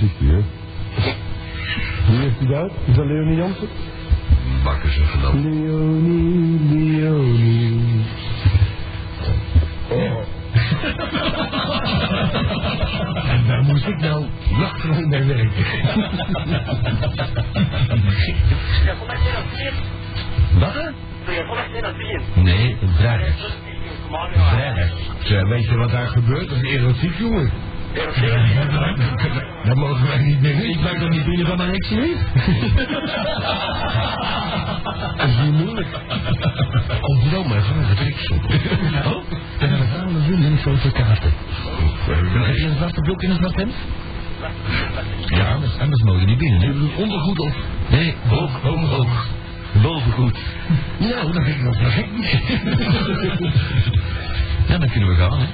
voorzichtig, hè. Wie heeft hij dat? Is dat Leonie Jansen? Bakken ze gedaan. Leonie, Leonie. Oh. En daar moest ik nou nachtelang bij werken. Wat? Nee, maar, ja. Vrijdag. Zeg, weet je wat daar gebeurt? Dat is erotiek, jongen. Daar mogen wij niet meer Ik mag er niet binnen van mijn ex niet. Dat is niet moeilijk. Wel maar van het triks op. Oh, dan gaan we doen en zo voor kaarten. Heb je een zwarte broek en een zwart hemd? Ja, anders, anders mogen niet binnen. Ondergoed op. Nee, hoog, hoog, hoog. Bovengoed. Nou, dat vind ik gek niet. Ja, dan kunnen we gaan, hè.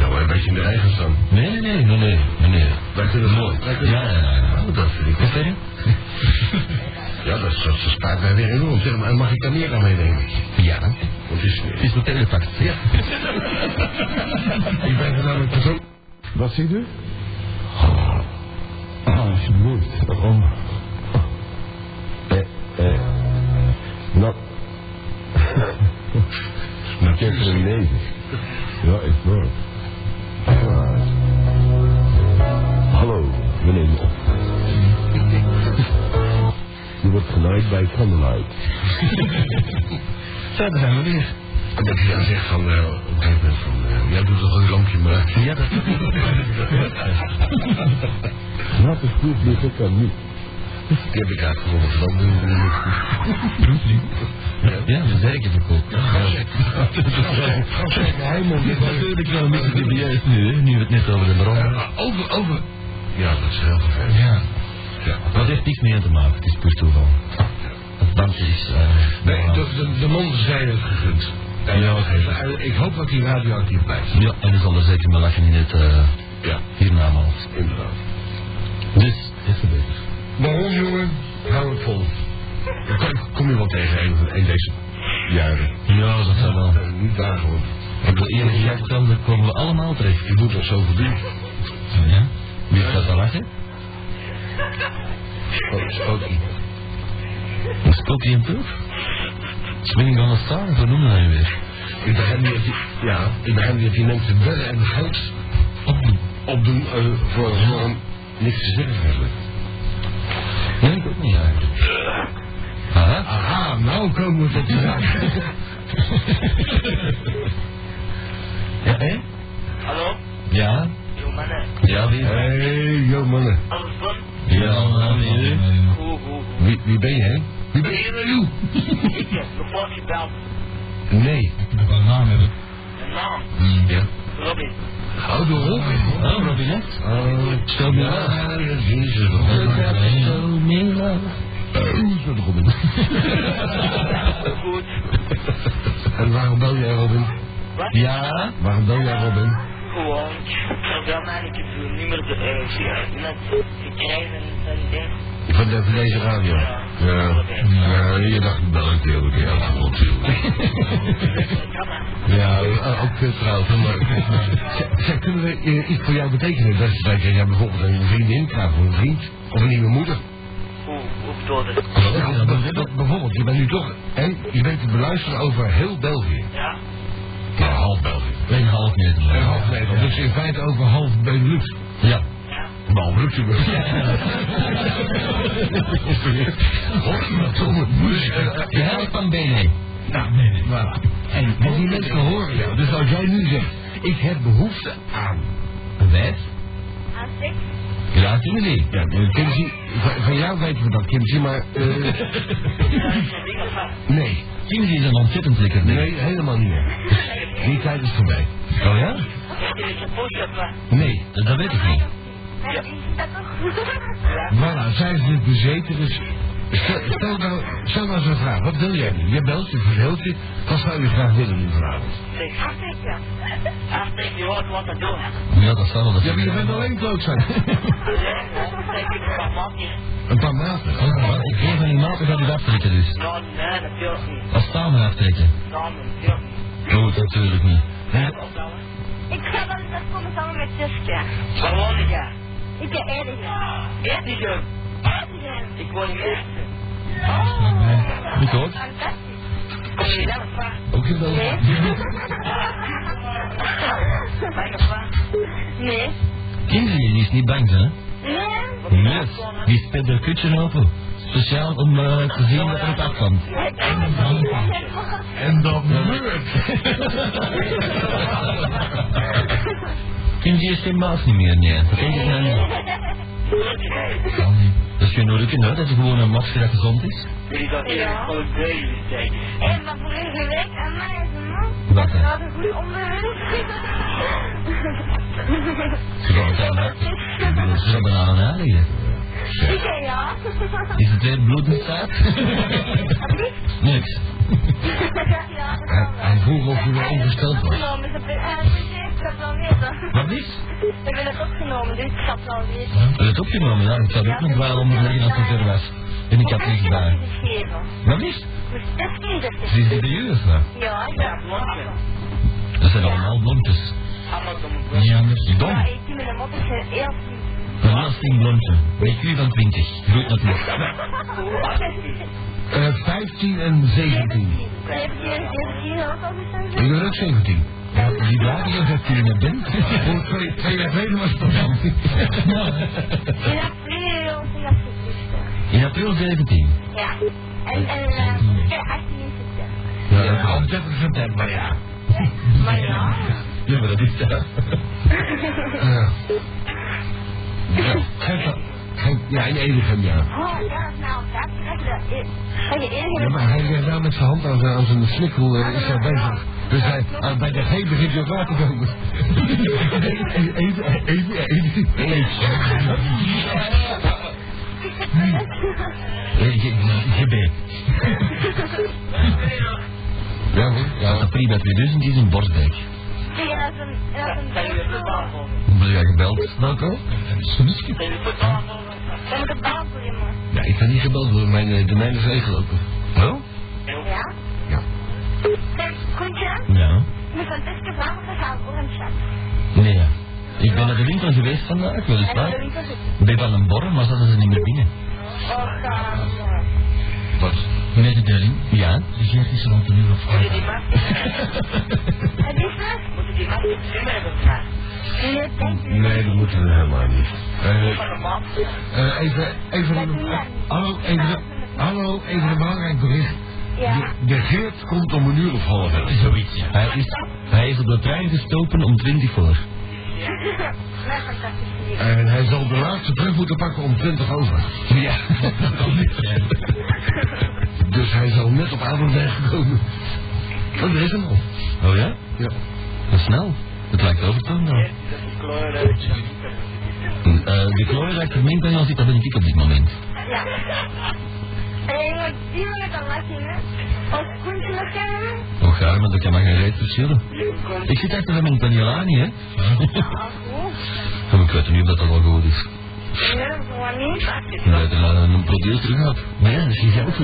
Ja, maar een beetje in de eigen staan. Nee, nee, nee, nee, nee. nee, nee. Wij kunnen mooi. Ja, ja, ja. Oh, dat vind ik Wat zeg je? Ja, dat, dat, dat spaart mij weer enorm. Zeg maar, mag ik daar meer aan meenemen? Ja. Want het is... Het is meteen gepakt. Ja. ik ben er namelijk persoon... Wat zegt u? Ah, alsjeblieft. Om... Eh, eh... Nou... Ik heb er een neven. Ja, ik hoor. Job. Je wordt genaaid bij Candlelight. Zo, daar zijn we weer. En dat hij dan zegt van... eh, op een gegeven moment van... eh, ja, doe toch een lampje maar. Ja, dat Knappe sproef ligt ook aan niet. Die heb ik uitgevonden. Doen we niet. Ja, dat is zeker verkoopt. Frankrijk Heijmond. dit was- Natuurlijk wel een beetje dubieus nu, hè, nu we het net over de. Eh, Over, over... Ja, dat is heel vervelend. Ja. Ja. Dat heeft niks mee te maken, het is puur toeval. Het is... eh Nee, de, de, de man zei het gegund. En Ja. ik hoop dat hij radioactief blijft. Ja, en er zal er zeker maar lachen in het uh, Ja, hiernamaals. inderdaad. Dus, even beter. Waarom, jongen? Hou het vol. Dan kom, kom je wel tegen een een deze jaren. Ja, dat zal wel. Eh, Niet daar gewoon. Ik wil eerlijk gezegd daar komen we allemaal terecht. Je moet nog zoveel doen. Ja? Wie gaat dat lachen? Spo- Spooky. Een Spooky en Puff? Swinging on a Star, zo noemen wij weer. Ik begrijp niet dat hij... Ja, ik begrijp niet dat die mensen bellen en goud Opdoen. opdoen eh, voor gewoon niks te zeggen eigenlijk. Nee, ik ook niet eigenlijk. Aha. Aha, nou komen we tot de zaak. Ja, hè? Hallo? Ja? Ja, wie? Hé, hey, yo mannen. Alles goed? Ja, man, wie? Wie, wie ben je, hè? Wie ben je nou? Nee. Ik wil een naam hebben. Een naam. Ja. Robin. Oh, de Robin. Oh, Robinet. Oh, Stel me aan. ja, jezus, Robin. Zo meer zo de Robin. Goed. En waarom bel jij Robin? Wat? Ja? Waarom bel jij Robin? Gewoon. Ik eigenlijk het nummer de, eh, via net gekregen en van ding. Van, de, van deze radio? Ja. Ja. Ja, je dacht, bel ik heel keer af. Kan maar. Ja, eh, ook veel trouwens. Maar, zeg, zeg, kunnen we eh, iets voor jou betekenen? Dat dat jij bijvoorbeeld een vriendin krijgt of een vriend of een nieuwe moeder. Hoe, hoe? Ja, bijvoorbeeld, je bent nu toch, en je bent te beluisteren over heel België. Ja. Nou, half België. Een half meter. En half Nederland. Dus in feite over half Benelux. Ja. Ja. Behalve Luxemburg. Godverdomme. Dus, eh, De helft van BNE. Nou, nee, nee. Voilà. En, die mensen horen jou. Dus als jij nu zegt, ik heb behoefte aan een wijf. Aan seks? Ja, Timothy. Ja, Kimsey, van, van jou weten we dat, Kimsey, maar... eh, Ja, een wat? nee, Timothy is een ontzettend lekker ding. nee, helemaal niet meer. Die tijd is voorbij. Oh ja? Nee, Dat, dat weet ik niet. Ja. dat toch? Ja. voilà, zij is dus bezeten, dus... Stel, stel, nou, stel nou zo'n vraag, wat wil jij nu? Je belt, je verveelt je, wat zou je graag willen nu vanavond? Seks. Aftikken. Aftrek, je hoort wat te doen. Ja, dat zal wel. dat Ja, maar je zijn. bent alleen klootzak. Nee, gewoon, zeg ik een paar maandjes. Een paar maten. Oh, wat? Ik hoor van die maten gaat u aftrekken dus. Nou, nee, natuurlijk niet. Als staan we aftrekken. Nou, natuurlijk niet. Oh, natuurlijk niet. Ja. Ik ga wel eens komen samen met Jessica. Woon jij? Ik heb Erdigen. Erdigen. Ik woon in Erdigen. Oh. Je zelf waar? Ook. Mijn waar? Nee. Kinderen, is niet bang, hè? Nee. Nee, die speelt haar kutje open. Speciaal om eh, te zien dat er het afkomt. En dat meurt. Kindje is geen baas niet meer, nee. Dat denk ik nou niet. Kan niet. Dat is geen hè? Dat is gewoon een masker dat gezond is. Ja. En maar vorige week aan mij is een man. Wat, Dat had een goed onderwerp. Ze gaan het aan. Ik zei ja. Is het weer bloedend staat? Niks. Ja, dat vroeg of je wel ongesteld was. Dus ik. Wat is? Ik ben het opgenomen, dus ik ga het weten. Dat is het opgenomen, ja. Ik zou het ook nog wel onderleggen als het ver was. En ik had niks bij. Wat is? Dat is niet dat de hè? Ja, Ja, ja. blondje. Dat zijn allemaal blondjes. Anders. Dom. Ja, ik met een heel. Een lasting blondje. BQ van 20. Groeit natuurlijk. Eh 15 en 17. Hier Ik ben ook 17. Ja, die blijven je dat je in bent. Voor twee, twee jaar geleden was het nog In april, in april. In april 17. Ja. En, en, eh, ja, 18 in september. Ja, al 30 september, ja. Maar ja. Ja, maar dat is dat. Ja. Ja, ja, in Edegem, ja. Oh, ja, nou, dat is Ja, maar hij is nou met zijn hand aan zijn, aan zijn snikkel eh, is hij bezig. Dus hij, ah, bij de G begint hij ook water te komen. Even, even, even, even. Je, je, je bent. Ja, hoor. Ja, prima 2000 is een borstdijk. Ben jij gebeld? Tafel? Dan moet ik voor je man. Ja, ik ga niet gebeld worden, mijn eh, de mijne is leeggelopen. Oh? Ja? Ja. Koentje, Ja. je van Tuske voor een chat. Nee, ja. Ik ben naar de winkel geweest vandaag, weliswaar. Ik ben van een borrel, maar zaten ze niet meer binnen. Och? Mededeling? Ja. De Gert is rond een uur of Moet je die die vraag? Moet je die hebben gevraagd? Nee, dat moeten we helemaal niet. Eh, man? eh, even, even een, hallo, even, hallo, even een belangrijk bericht. Ja. De, de Geert komt om een uur of half elf. Zoiets, ja. Hij is, hij is op de trein gestoken om 20 voor. En hij zal de laatste terug moeten pakken om 20 over. Ja. Dus hij zal net op avond zijn gekomen. Oh, er is hem al. Oh ja? Ja. Dat is snel. Het lijkt overtoon dan. Dat is kleuren. Uh, de klooienrijke gemeentepaneel zit, dat ben ik op dit moment. Ja. En je moet die met een lakje, hè? Als Koentje nog kennen? Och ja, maar dat kan maar geen reet verschillen. Ik zit achter de gemeentepaneel aan, niet, hè? Ah, goed. Maar ik weet niet of dat al goed is. Nee, gewoon niet. Dat een, een producer terug. Nee, dat is geen geld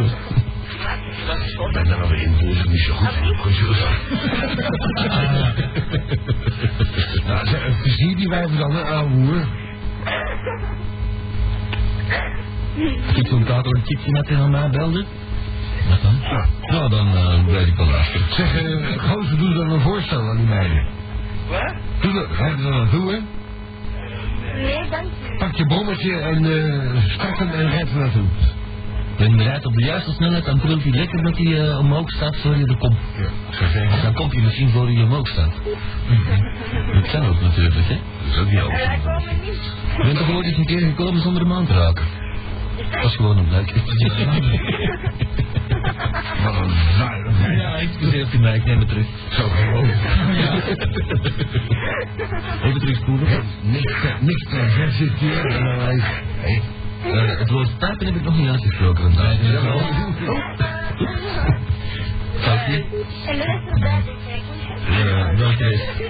Ik ben daar alweer in, dus niet zo goed. Goed zo. Nou, zeg, zie die wijven dan, hè, ouwe. Ik zo'n kater een met hij aan mij belde. Wat dan? Ja, dan uh, blijf ik wel luisteren. Zeg, eh, gozer, doe dan een voorstel aan die meiden. Wat? Doe dat, ga je er dan naartoe, hè? Nee, dank u. Pak je bommetje en eh start hem en red er naartoe. En rijdt op de juiste snelheid, dan trilt hij lekker dat hij uh, omhoog staat voor je er komt. Ja. Dan komt hij misschien voor je omhoog staat. Dat kan ook natuurlijk, hè? Dat is ook niet niet. Je bent toch ooit eens een keer gekomen zonder hem aan te raken? Dat is gewoon een blijk. Wat een zuinigheid. Ja, excuseert u mij, ik neem het terug. Zo gewoon. Even terugspoelen. Niks te, niks te versiteren Uh, het woord pijpen heb ik nog niet uitgesproken vandaag. ja, Koentje? Ja, wel geweest.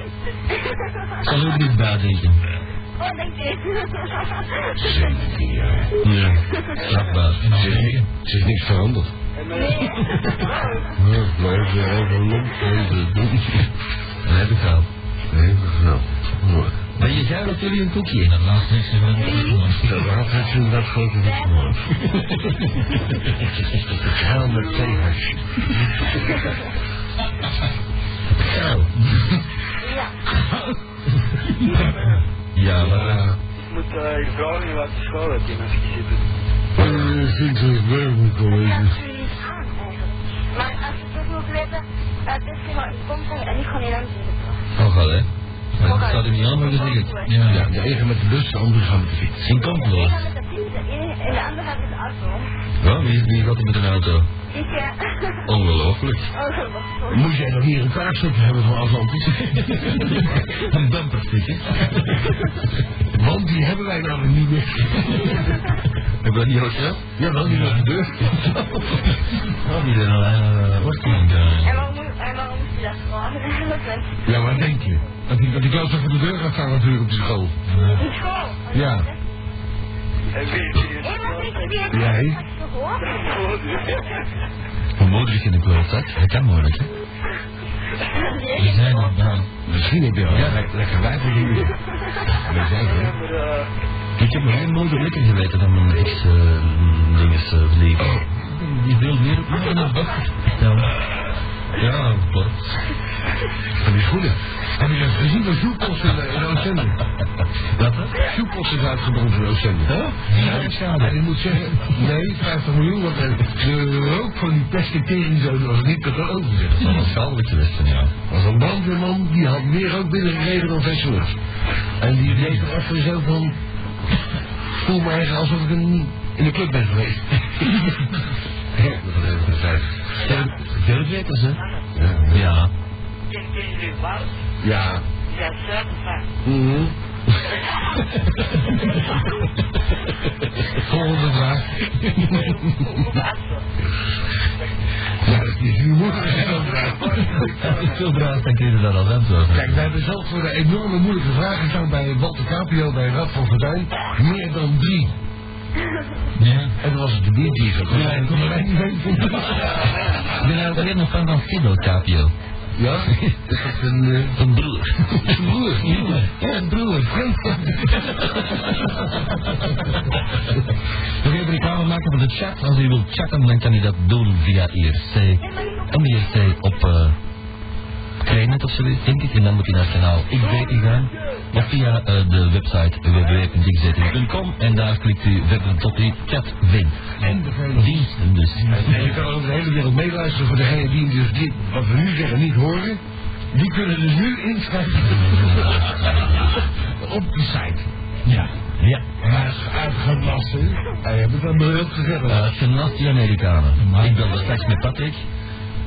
Ik zal ook niet bijdenken. Oh, dank u. 17 jaar. Ja, strafbaar. Ze is, niks veranderd. Nee. Ja, maar even, even lomp, even al. Even snel. Ben je jij dat jullie een koekje in? Dat laatste niks van Dat hij toen dat grote woord. Geil met theehash. Zo. Ja. Ja, maar... eh, Ik moet eh, je vragen wat de school heb je nog gezeten. Eh, vind ik het leuk Ik kan het niet aan eigenlijk. Maar als je toch wilt weten, het is gewoon in Hongkong en niet gewoon in Amsterdam. Al, hè? Maar dat staat er niet aan, maar dat zeg ik. Ja, Ja, de ene met de bus, de andere gaat met de fiets. In. Ik fiets en de andere gaat met de auto. Ja, wie, wie gaat er met een auto? Ik, ja. Ongelooflijk. Dat was zo. Moet jij nog hier een kaarstukje hebben van Atlantis? Een bumperstukje. Want die hebben wij namelijk niet meer. Heb je dat niet al gehad? Ja, wel niet op de deur. Oh, die er En waarom moet en waarom je dat? Dat Ja, wat denk je? Dat die, dat die klas voor de deur gaat staan natuurlijk op die school. in school. Ja. En wie is hier? Je Jij? is gehoord? Vermoedelijk in de klootzak. Dat kan moeilijk, hè? We zijn er dan. Misschien heb je wel ja. lekker, wijf voor jullie. We zijn er. Eh, Ik heb nog geen moeder lekker geweten dan mijn ex-dinges uh, verliefd. Die wil meer op mij dan Stel. Ja, klopt. Van die schoenen. Heb je dat gezien van Sjoepos in, de- in Oostende? Wat? Sjoepos is uitgebrand in Oostende. Ja, dat schade. En ik moet zeggen, nee, 50 miljoen, want de rook van die pesketeringzoon was niet te geloven. zeg. Dat zal wel schadelijk geweest zijn, ja. was een brandweerman die had meer rook binnengekregen dan zijn soort. En die deed er voor zichzelf van, voel me eigenlijk alsof ik een, in de club ben geweest. Deurwekers, hè? Ja. Ja. Ja. Waar? Mhm. Volgende vraag. Ja, dat is. Als ik veel vraag, dan kun je dat al antwoorden. Kijk, wij hebben zelf voor de enorme moeilijke vragen gestaan bij Walter Capio, bij Rad van Fortuin. Meer dan drie. Ja. En dan was het de biertieger. Ja. Ik ben eigenlijk alleen nog fan van Fido Capio. Ja? Is dat een... eh, Een broer. Een broer? Ja, een broer. Nog even reclame maken voor de chat. Als u wilt chatten, dan kan u dat doen via IRC. MIRC op uh, Krijnet of zoiets, denk ik. En dan moet u naar het kanaal XZ gaan. Of via uh, de website www.xz.com. En daar klikt u verder tot u chat. En die... Diensten dus. En je kan over de hele wereld meeluisteren voor degenen die dus dit, wat we nu zeggen, niet horen. Die kunnen dus nu inschrijven op de site. Ja. Ja. Maar uitgelassen. Hij heeft het aan beeld gezegd. Uh, genast die Amerikanen. Ik belde straks met Patrick.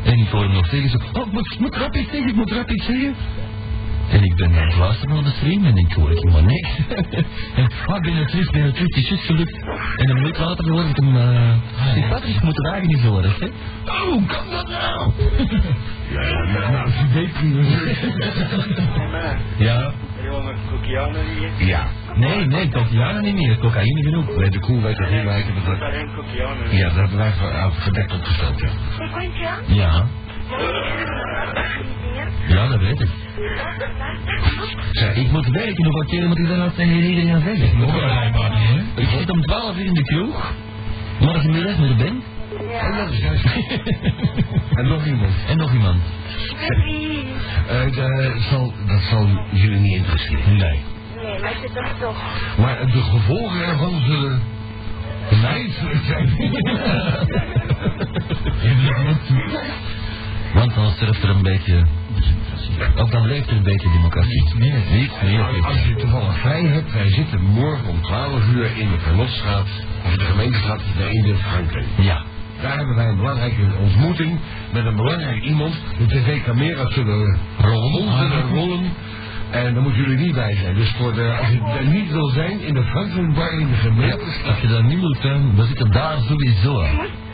En ik hoor hem nog zeggen zo... Oh, moet, moet rap iets zeggen, moet rap iets zeggen. En ik ben aan het luisteren naar de stream en ik hoor helemaal niks. en, ah, ik ben er terug, ben er terug, het is juist gelukt. En een minuut later hoor ik hem... Uh, Patrick, moet de wagen niet zo erg, hè. Oh, hoe kan dat nou? Ja, ja, nou, ze weet niet. ja. Ja. Nee, nee, cocaïne niet meer, cocaïne genoeg. Nee, de koe weet dat niet wijken. Er Dat... Ja, dat hebben wij voor- verdekt opgesteld, ja. Ja, ja, dat weet ik. Zeg, Ik moet werken, hoeveel keer moet ik dat nou tegen iedereen gaan zeggen? Ik zit om 12 uur in de kroeg. Morgenmiddag met de Ben. En dat is juist. en nog iemand. En nog iemand. Eh, dat, zal, dat zal jullie niet interesseren. Nee. Nee, maar ik zit er toch. Maar de gevolgen ervan zullen wijzelijk zijn. Want dan sterft er een beetje... Of dan leeft er een beetje democratie. Niet meer. Niet meer. Als je toevallig vrij hebt, wij zitten morgen om 12 uur in de Verlosstraat, of de gemeentestraat in de Franklin. Ja. Daar hebben wij een belangrijke ontmoeting met een belangrijk iemand. De tv-camera's zullen rollen, zullen rollen. En daar moeten jullie niet bij zijn. Dus voor de, als je er niet wil zijn, in de Franklin Bar in de gemeentestraat. Als je daar niet moet zijn, we zitten daar sowieso.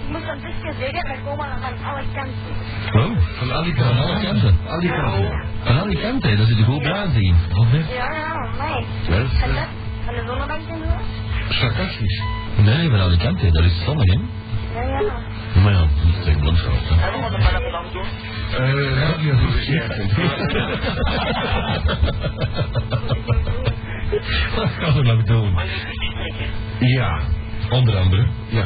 Ik moet, dat dus zeggen, wij komen van alle kanten. Oh, Van alle van alle kanten. kanten. Alle kanten. Van alle kanten, dat zit er goed bij aanzien. Ja, ja, mij. Dat eh, dat, van de zonnebank en zo? sarcastisch. Nee, van alle kanten, dat is zonnig, hè? Ja, ja. Maar ja, dat is echt landschap. hè. Hebben we nog maar een plan doen? Eh, radio. Ja. nog doen? Maar je kunt strekken. Ja, Onder andere. ja.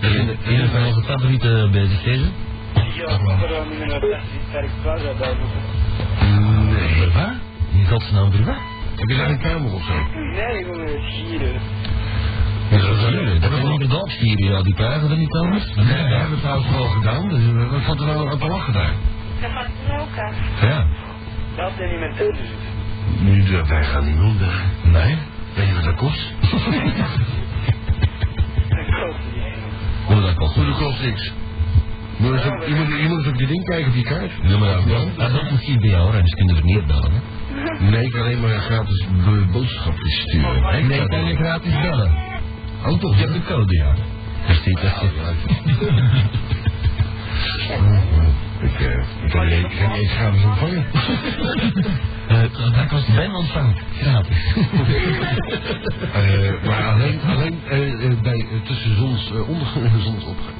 Een een van onze favoriete bezigheden. Ja, een Nee. Wat? In godsnaam voor wat? Heb je daar een kamer of zo? Nee, gewoon een schieren. Dat is dat is inderdaad vier jaar, die krijgen er niet anders. Nee, dat hebben we trouwens wel gedaan. Dus eh, wat valt er nou op te lachen daar? Dat maakt me ook. Ja. Dat zijn niet mijn tussen. Nu, dat wij gaan niet onder. Nee. Weet je wat? Dat kost Hoe dat kost. De kost niks. Je moet, eens op, moet, moet eens op je ding kijken, op je kaart. Ja, maar ja, dat is misschien bij jou, Rens, kunnen we niet bellen. hè? Nee, ik kan alleen maar gratis bo- boodschapjes sturen. Nee, kan je gratis bellen. Oh toch, je hebt de code, ja. Versteed dat? Ik, eh, ik kan niet geen eens gratis ontvangen. Eh, dat kost Ben ontvangt. Gratis. Eh, maar alleen, alleen eh, eh, bij, eh, tussen zons, eh, ondergang en zonsopgang.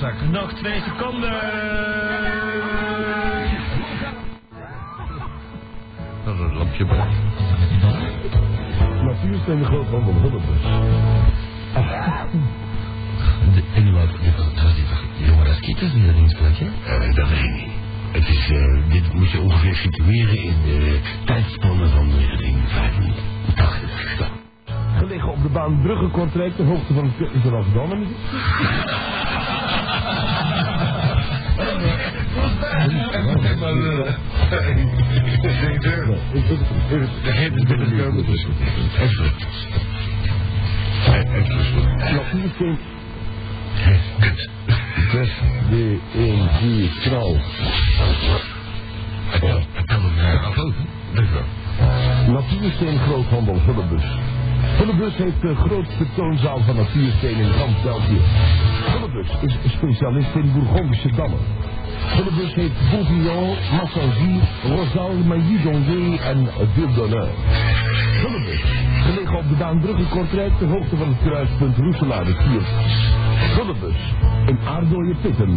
17 klootzakken. Nog twee seconden. Dat is een lampje bij. De groothandel Hullebus. De, en nu wat, dat was die jongen als kieters die erin sprak, hè? Dat weet ik niet. Het is, eh, dit moet je ongeveer situeren in de tijdspannen van 1985. Gelegen op de baan Brugge-Kortrijk, ter hoogte van het Kutsen van De heet is binnengekomen, dus even. Even. Natuursteen Kut. Dus de 1, 4, knal. Natuursteen groothandel Hullebus. Hullebus heeft de grootste toonzaal van natuursteen in gans België. Hullebus is specialist in Bourgondische dammen. Hullebus heeft Bourguignon, Massangy, Rosal, Mailly d'Ongé en Ville. Hullebus, gelegen op de baan Brugge-Kortrijk ter hoogte van het kruispunt Roeselare-Kiert. Hullebus, in aardooie pitten.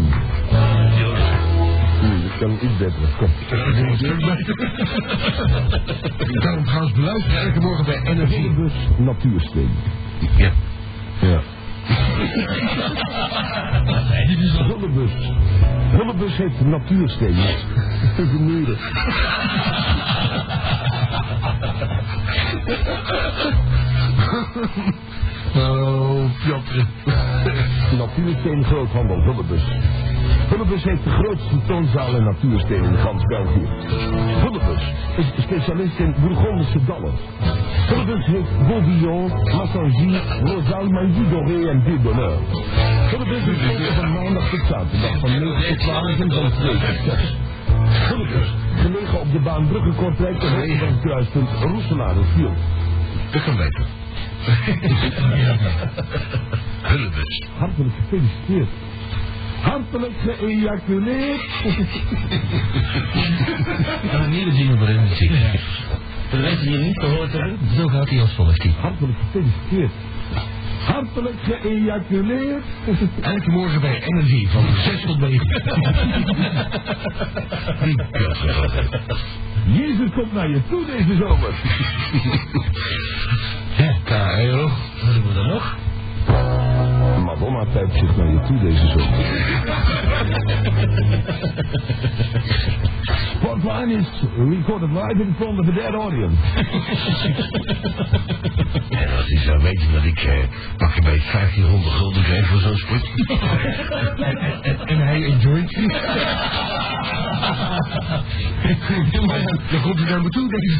Hmm, dat kan iets beter. Kom. Je kan hem trouwens beluisteren elke morgen bij NRC. Hullebus, natuursteen. Ja. Ja. Hullebus. Hullebus heeft natuurstenen. De muren. Oh, Piotr. Natuursteen groothandel Hullebus. Hullebus heeft de grootste toonzaal en natuursteen in gans België. Hullebus is specialist in Bourgondische dallen. Hullebus heeft Bourguignon, Massangy, Rosal, Doré en Ville d'Honneur. Hullebus is open van maandag tot zaterdag van 9 tot 12 en van 2 tot 6. Hullebus, gelegen op de baan Brugge-Kortrijk van het kruispunt Roeselare-Field. Dat kan beter. Hullebus. Hartelijk gefeliciteerd. Hartelijk geëjaculeerd. En een nieuwe jingle voor de muziek. Voor de mensen die het niet gehoord hebben, zo gaat hij als volgt. die. Hartelijk gefeliciteerd. Hartelijk geëjaculeerd. Elke morgen bij Energy van 6 tot 9. Die Piotr. Jezus komt naar je toe deze zomer. KRO. Wat doen we dan nog? Madonna pijpt zich naar je toe deze zomer. Sport Hotline is recorded live in front of a dead audience. En als hij zou weten dat ik eh, pak een beetje 1500 gulden kreeg voor zo'n split. En, en, en hij enjoyt het. maar dan, komt hij naar me toe, deze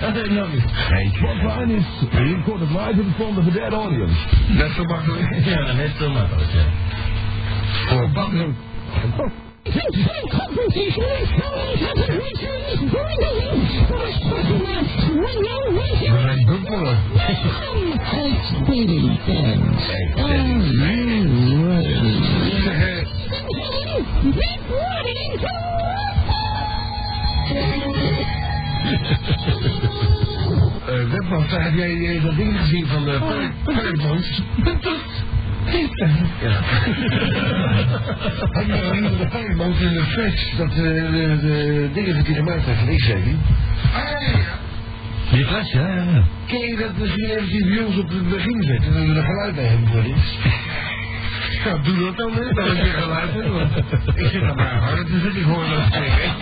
Geintje. Hotline is recorded live in front of a dead audience. Net zo makkelijk. Ja, net zo makkelijk, ja. Voor bakken. We heb jij eh, dat ding gezien van de Firefox? Ja. Had je nou de Firefox in de flash dat eh, de, de dingen dat hij gemaakt heeft van X-Saving? Ah, ja. Die fles, ja, ja, ja. Kun je dat misschien eventjes bij ons op het begin zetten en we er geluid bij hebben voor dit? Ja, doe dat dan, hè, dat ik weer geluid heb, want ik zit aan mijn hart te zitten, ik hoor dat zeggen.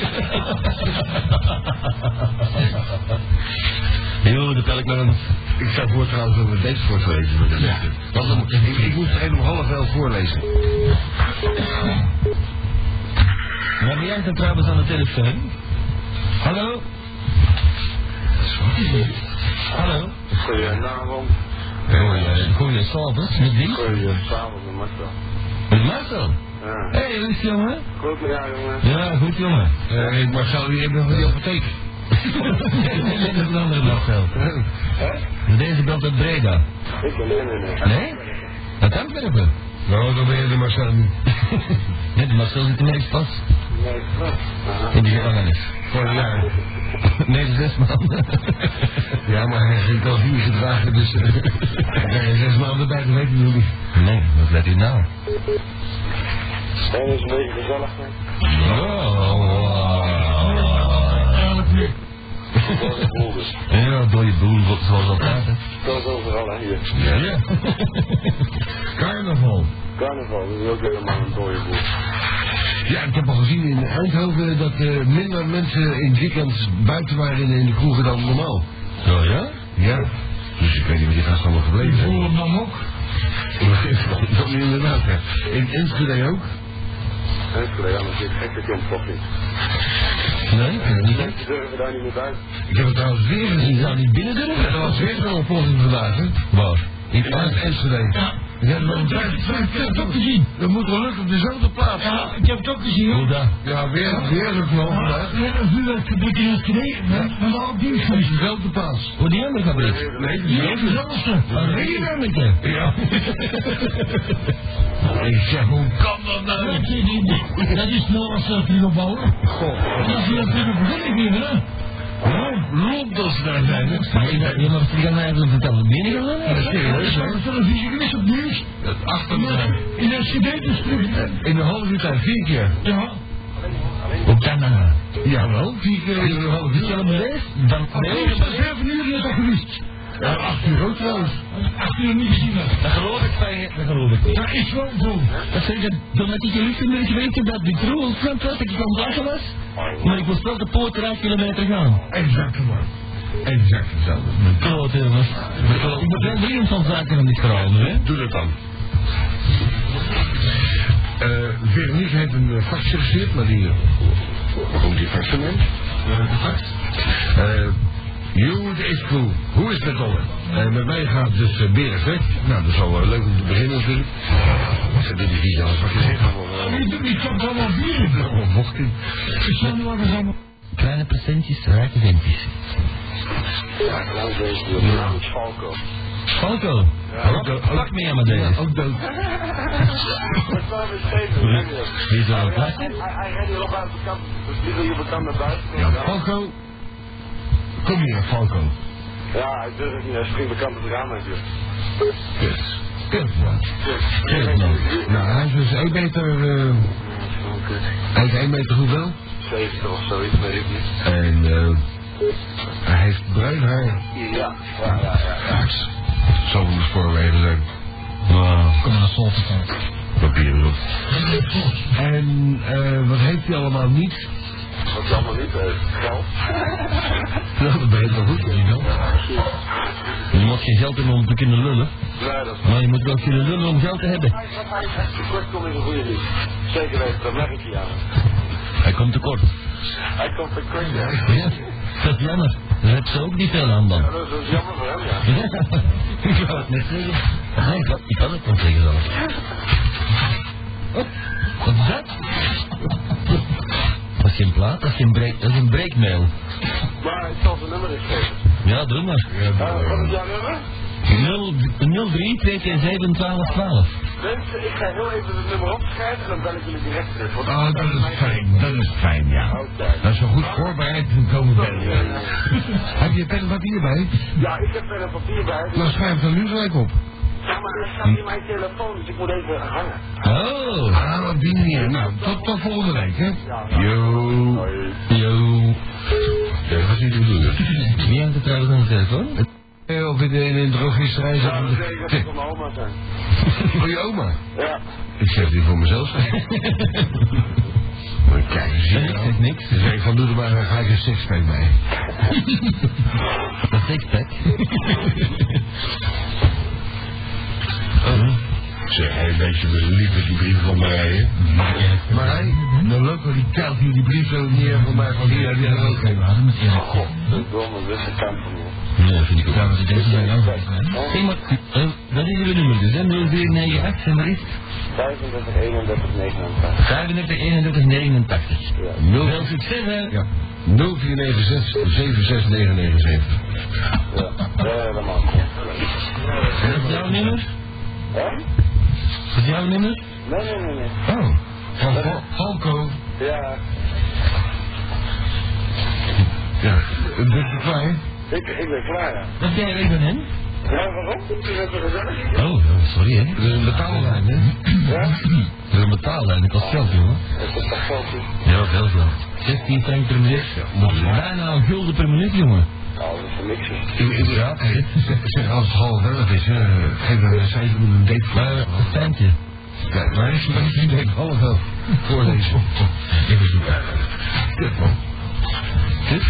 Jo, dat tel ik maar een... Ik zou voor trouwens over deze de lessen. Want dan, ik, ik moet er om half elf voorlezen. Maar wie hangt er trouwens aan de telefoon? Hallo? Hallo? Goedenavond. Goeie, goeie s'avonds, met wie? Goedenavond, met Marcel. Met Marcel? Ja. Hé, hey, hoe is het, jongen? Goed met jou, jongen. Ja, goed jongen. Eh, ik Marcel, die heeft nog die apotheek. Nee, dat is een andere Marcel. Deze belt uit Breda. Ik ben in en Nee? Uit Antwerpen? Nou, dan ben je de Marcel niet. Nee, de Marcel zit er pas. Nee, klopt. In de gevangenis. Vorig jaar. Nee, de zes maanden. Ja, maar hij ging al vier gedragen, dus... eh, nee, zes maanden bij, dat weet ik nog niet. Nee, wat let u nou? En is een beetje gezellig, hè? Oh, Ja, door je boel, zoals altijd. hè. Dat is overal, hè, hier. Ja, ja. Carnaval. Carnaval, dat is ook helemaal een dode boel. Ja, ik heb al gezien in Eindhoven dat eh, minder mensen in het weekend buiten waren in, de kroegen dan normaal. Zo, ja? Ja. Dus ik weet niet waar die gasten allemaal gebleven zijn. hem dan ook? Dat is inderdaad, ja. In Enschede ook. En ja, maar dit gekke kind toch niet. Nee, ik weet niet. Mensen durven daar niet meer buiten. Ik heb het trouwens weer Je gezien. zou niet binnen durven. Er was weer zo'n opvolging vandaag, hè? Waar? In Enschede. Ja. Ja, dat, dat, het ook gezien. dat moet wel lukken op dezelfde plaats. Ja, ik heb het ook gezien. Hoe dan? Ja, weer, weer zo'n knal vandaag. Net een vuurwerkfabriek in het gereden, hè? Van de oude dienst. Op dezelfde plaats. Hoe die andere fabriek? Nee, Die is dezelfde. Een regenemmetje. Ja. Ik zeg, hoe kan dat nou? Dat is niet- Dat is Noorse frigorbouwer. Goh. Dat is hier natuurlijk begonnen weer, hè? Ze daar zijn, hè? Je mag het gaan even vertellen. Ben je Dat is serieus, hoor. televisie geweest op nieuws. Het achter me. In een cd-district. In een half uur tijd vier keer. Ja. Op Canada. Jawel, vier keer in een half uur. Dan dat is zeven uur is dat geweest. Ja, acht uur ook trouwens. Acht uur niet gezien heb. Dat geloof ik van je. Dat geloof ik. Dat is wel zo. Dat zeg ik, doordat ik in Luxemburg geweest heb, dat die troel front was, dat ik aan het lachen was. Maar ik moest wel de poort eruit kilometer gaan. Exact man. Exact hetzelfde. Klote jongens. Ik moet wel dringend van zaken van dit verhaal nu, hè. Doe dat dan. Eh, Veronique heeft een uh, faxje gestuurd, maar die... Uh, komt die fax neemt? de Eh, het is cool. Hoe is het met Dolle? Eh, met mij gaat dus uh, Beres weg. Nou, dat is al wel leuk om te beginnen natuurlijk. Ze doen die vies alles wat je zegt. eh, Ik heb allemaal bieren. Oh, mocht ie. Kleine presentjes, rijke ventjes. Ja, nou deze, de naam is Falco. Falco. Ook. Pak mee aan mijn deze. Ook dood. Wat zou we steeds Wie is er aan het Hij rijdt hier op uit de kant. Dus die wil bekend naar buiten. Ja, Falco. Kom hier, Falco. Ja, hij durft niet. Hij springt bekant het raam uit. joh. Kut. Kut, man. Kut, man. Nou, hij is dus 1 meter... Oké. hij is 1 meter hoeveel? 70 of zoiets, weet ik niet. En eh hij heeft bruin haar. Ja, ja, ja, ja. Ja, het zou de spoorwegen zijn. Nou, kom maar naar Solten. papieren op. En eh, wat heeft hij allemaal niet? Wat je allemaal niet heeft. Geld. Nou, dat je wel goed, weet je wel. Je moet geen geld hebben om te kunnen lullen. Maar je moet wel kunnen lullen om geld te hebben. Kortom is een goede lief. Zeker weten, dat merk je aan. Hij komt tekort. Hij komt te kort, ja. Ja, dat is jammer. Daar heb ze ook niet veel aan dan. Ja, dat is jammer voor hem, ja. ik wou het net zeggen. Nee, ik kan het niet zeggen zelfs. Oh, wat is dat? Dat is geen plaat, dat is geen break, dat is een breakmail. Maar ik zal zijn nummer eens geven. Ja, doe maar. Uh, wat is jouw nummer? 03 227 12 12. Mensen, ik ga heel even het nummer opschrijven en dan bel ik jullie direct terug. Oh, dat is fijn, dat is fijn, ja. Oké. Dat is zo goed voorbereid te komen bellen. Heb je pen en papier bij? Ja, ik heb er een papier bij. Nou, schrijf het dan nu gelijk op. Ja, maar er staat hier mijn telefoon, dus ik moet even hangen. Oh, Ah, op die manier. Nou, tot, tot volgende week, hè? Yo. yo. Ja, wat zie je doen? Wie hangt er trouwens aan de telefoon? Eh, Of in de, in de drogisterij Ja, zat. dat betekent dat van mijn oma zijn. Voor je oma. Ja. Ik zeg die voor mezelf. Maar kijk eens Nee, hier. ik zeg niks. Dan zeg ik van, doe er maar een gelijk een sixpack bij. Een sixpack. Oh. Zeg, hé, weet je, we liever die brief van Marije. Marij, nou leuk wel die kelt hier die brief zo neer van mij van hier, die er ook een. God, de domme witte kant van me. Nee, vind ik ook. Ja, maar deze zijn ook Hé, maar, eh, wat is uw nummer dus, hè? 0498, en wat is het? 35, 31, 89. 35 31 89. Nul- Veel succes, hè? Ja. 0496 76979. Ja, helemaal. Is dat jouw nummer? Hè? Is dat jouw nummer? Nee, nee, nee, nee. Oh, van Val- Valko. Ja, Ja, ben je klaar? ik, ik ben klaar, ja. Dat jij van hem? Ja, waarom? Er. Oh, sorry, hè? Dat is een betaallijn, hè? Ja? Dat is een betaallijn, dat kost geld, jongen. Dat is toch geld, Ja, veel geld. 16 frank per minuut. Bijna een gulden per minuut, jongen. Nou, dat is voor niks, hè. Ik, ik, ja, zeg, zeg, als het half elf is, hè, geef dan een cijfer met een date Maar, een fijntje. Ja, maar is het niet denk half elf voorlezen. Even zoeken. Kut, man. Kut?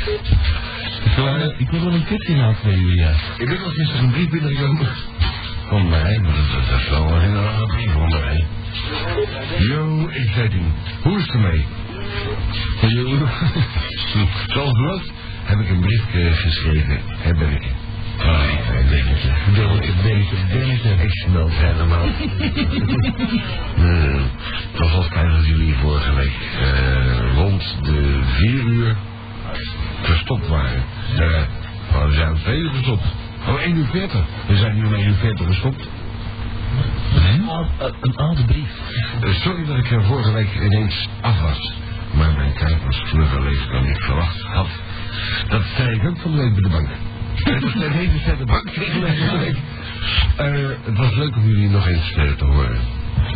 Ik wil, wel- ik wil wel een kutje na twee uur, ja. Ik ben al gisteren een brief binnengekomen. Van mij, maar dat, dat is wel een hele rare brief van mij. Yo, ik zei ding. Hoe is het ermee? Yo. Zoals beloofd heb ik een briefje geschreven. Heb ik. Ah, een dingetje. Belletje, belletje, belletje. Ik smelt helemaal. Eh, Het was al fijn dat jullie vorige week eh, rond de vier uur verstopt waren. Uh, we zijn om twee uur gestopt. Oh, 1 uur 40. We zijn nu om 1 uur 40 gestopt. Een oude- Een oude brief. Eh, sorry dat ik er vorige week ineens af was. Maar mijn tijd was vlugger leeg dan ik verwacht had. Dat zei ik ook van de week bij de bank. Het was de hele tijd de bank tegen mij. Eh, het was leuk om jullie nog eens eh, te horen.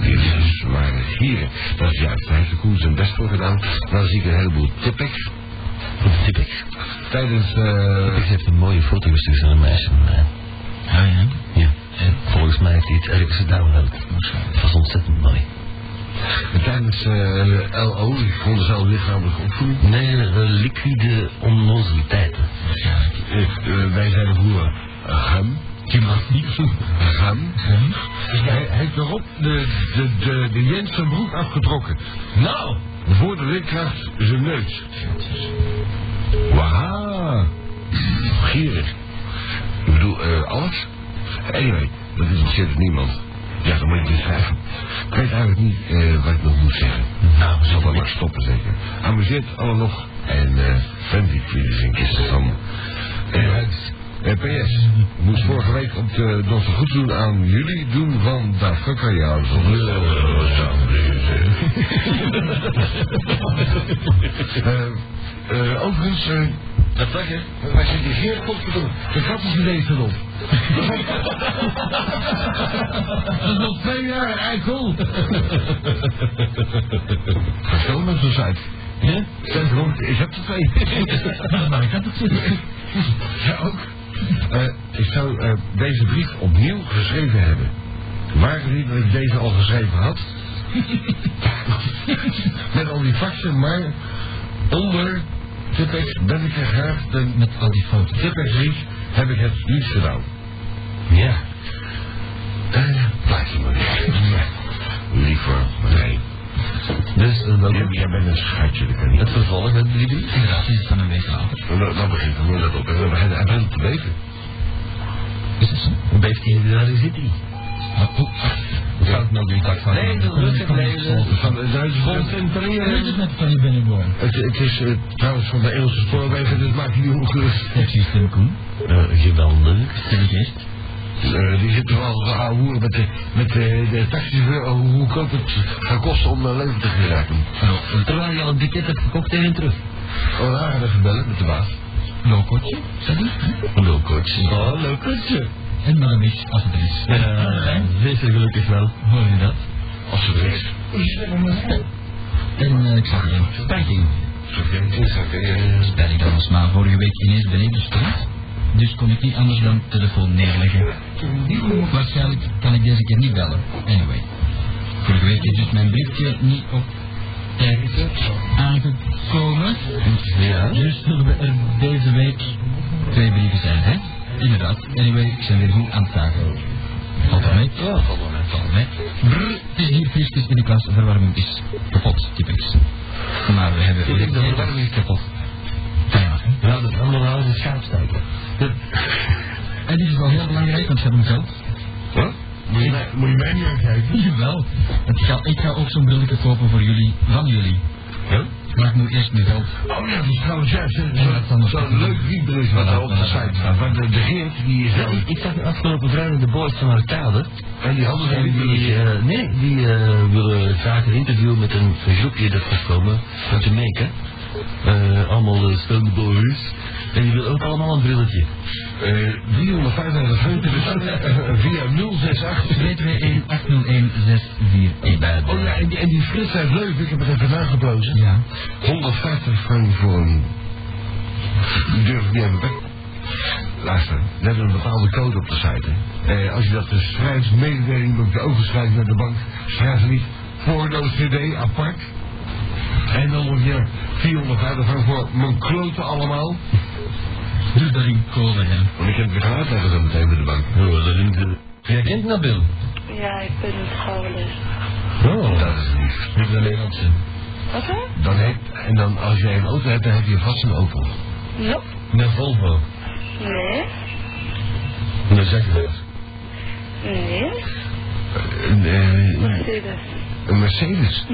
Jullie dus waren hier. Dat is juist. Hij heeft de Koen zijn best voor gedaan. Dan zie ik een heleboel. Tipex. Tijdens... eh, Tipex heeft een mooie foto gestuurd aan een meisje van mij. Ja, ja? Ja. En volgens mij heeft hij iets ergens gedownload. Het was ontzettend mooi. Tijdens eh, LO, ik vond zelf lichamelijke opvoeding. Nee, eh, liquide onnozeliteiten. Eh, eh, wij zijn vroeger gum. Gum. Dus hij heeft erop de, de, de, de Jensen broek afgetrokken. Nou! Voor de lidkracht zijn neus. Wauw. Gierig. Ik bedoel, eh, alles? Anyway, dat interesseert niemand. Ja, dan moet je het schrijven. Ik weet eigenlijk niet eh, wat ik nog moet zeggen. Nou, we zullen maar stoppen zeker. Amuseert alle nog. En eh Fendi is een kist van... Eh, eh, PS, ik moest vorige week op de Dosse goed doen aan jullie doen van dat kan jou Eh, eh, Overigens, eh, Dat zeg je? wij zitten hier godverdomme. De grappige erop. Dat is nog twee jaar, eikel. Vertel me zo uit. Ja? Zeg rond, ik heb er twee. Maar ik had het gezien. Ja, ook. Eh, ik zou eh, deze brief opnieuw geschreven hebben. Waren niet dat ik deze al geschreven had? Met al die faxen, maar onder Tipex ben ik de, Met al die foto's. Tipex lief heb ik het niet gedaan. Ja. Eh, plaatje maar niet. Liever, nee. Dus uh, Jij, jij bent een schatje, dat kan niet. het vervolg met drie drie. Inderdaad, is het van een week later. Nou, nou, nou begint het dat op. En dan begint hij begint te beven. Is het zo? Blijft hij daar zit hij? Hoe zou ik nou weer tak van? Nee, dat rustig blijven. Van de Duitse Hoe is concentreren. het met van je binnenboren? Het, het is eh, trouwens van de Engelse spoorwegen, dus maakt niet ongerust. Heb je stem, Koen? Uh, geweldig. Ik eerst. Uh, die zitten wel te hoeren met de, met de, de taxichauffeur over hoe goedkoop het gaat kosten om uh, leven te geraken. Nou, terwijl je al een ticket hebt gekocht heen en terug. Oh, daar gaan we bellen met de baas. Lokotje, zeg je? Een low-coach. Oh, lokotje. En maar een als het er is. Wees er gelukkig wel. Hoor je dat? Als ze er is. En uh, ik zag je een Spijting dan was maar vorige week ineens beneden stond. Dus kon ik niet anders dan telefoon neerleggen. Waarschijnlijk kan ik deze keer niet bellen. Anyway. Vorige week is dus mijn briefje niet op tijd aangekomen. Ja. Dus zullen we er deze week twee brieven zijn, hè? Inderdaad. Anyway, ik ben weer goed aan het zagen. Valt wel mee? Ja, valt wel mee. Valt mee. Brrr, het is hier frisjes in de klas. Verwarming is kapot, typisch. Maar we hebben... Ik denk dat de warming is kapot. Ja? Ja, dat is allemaal wel een. En dit is wel heel belangrijk, want ze hebben geld. Wat? Moet je, mij- moet je mij niet aankijken? Jawel. Ga, ik ga ook zo'n brilletje kopen voor jullie, van jullie. Ja? Maar ik moet eerst mijn geld. Oh ja, dat is trouwens juist zo'n zo leuk wietbericht wat er op de site staat. Want de, de Geert, die is Ja, wel... ik, zag afgelopen vrijdag de boys van Arcade. En die hadden En een die, eh, nee, die eh, willen graag een interview met een groepje dat gaat komen uit Jamaica. Eh allemaal uh, boys. En die willen ook allemaal een brilletje. Eh 335 punten, dus eh, via 068. 221801641. Oh ja, en die, en die Frits uit Leuven, ik heb het even nageplozen. Ja. 150 frank voor een... Die durf ik niet even weg. Luister, we hebben een bepaalde code op de site. Eh, als je dat dus schrijft, mededeling moet je overschrijven naar de bank. Schrijf niet voor de CD apart. En dan moet je 450 frank voor mijn kloten allemaal. Doe dat in kolen, hè. Want ik heb het weer gaan uitleggen zo meteen bij de bank. Oh, dat is de... Jij kent Nabil? Ja, ik ben het schoolles. Oh, Dat is lief. niet een Nederlandse. Wat hè? Dan heb, en dan als jij een auto hebt, dan heb je vast een Opel. Nope. Een Volvo. Nee. Dan zeg je dat. Nee. Een, eh, Mercedes. Een Mercedes.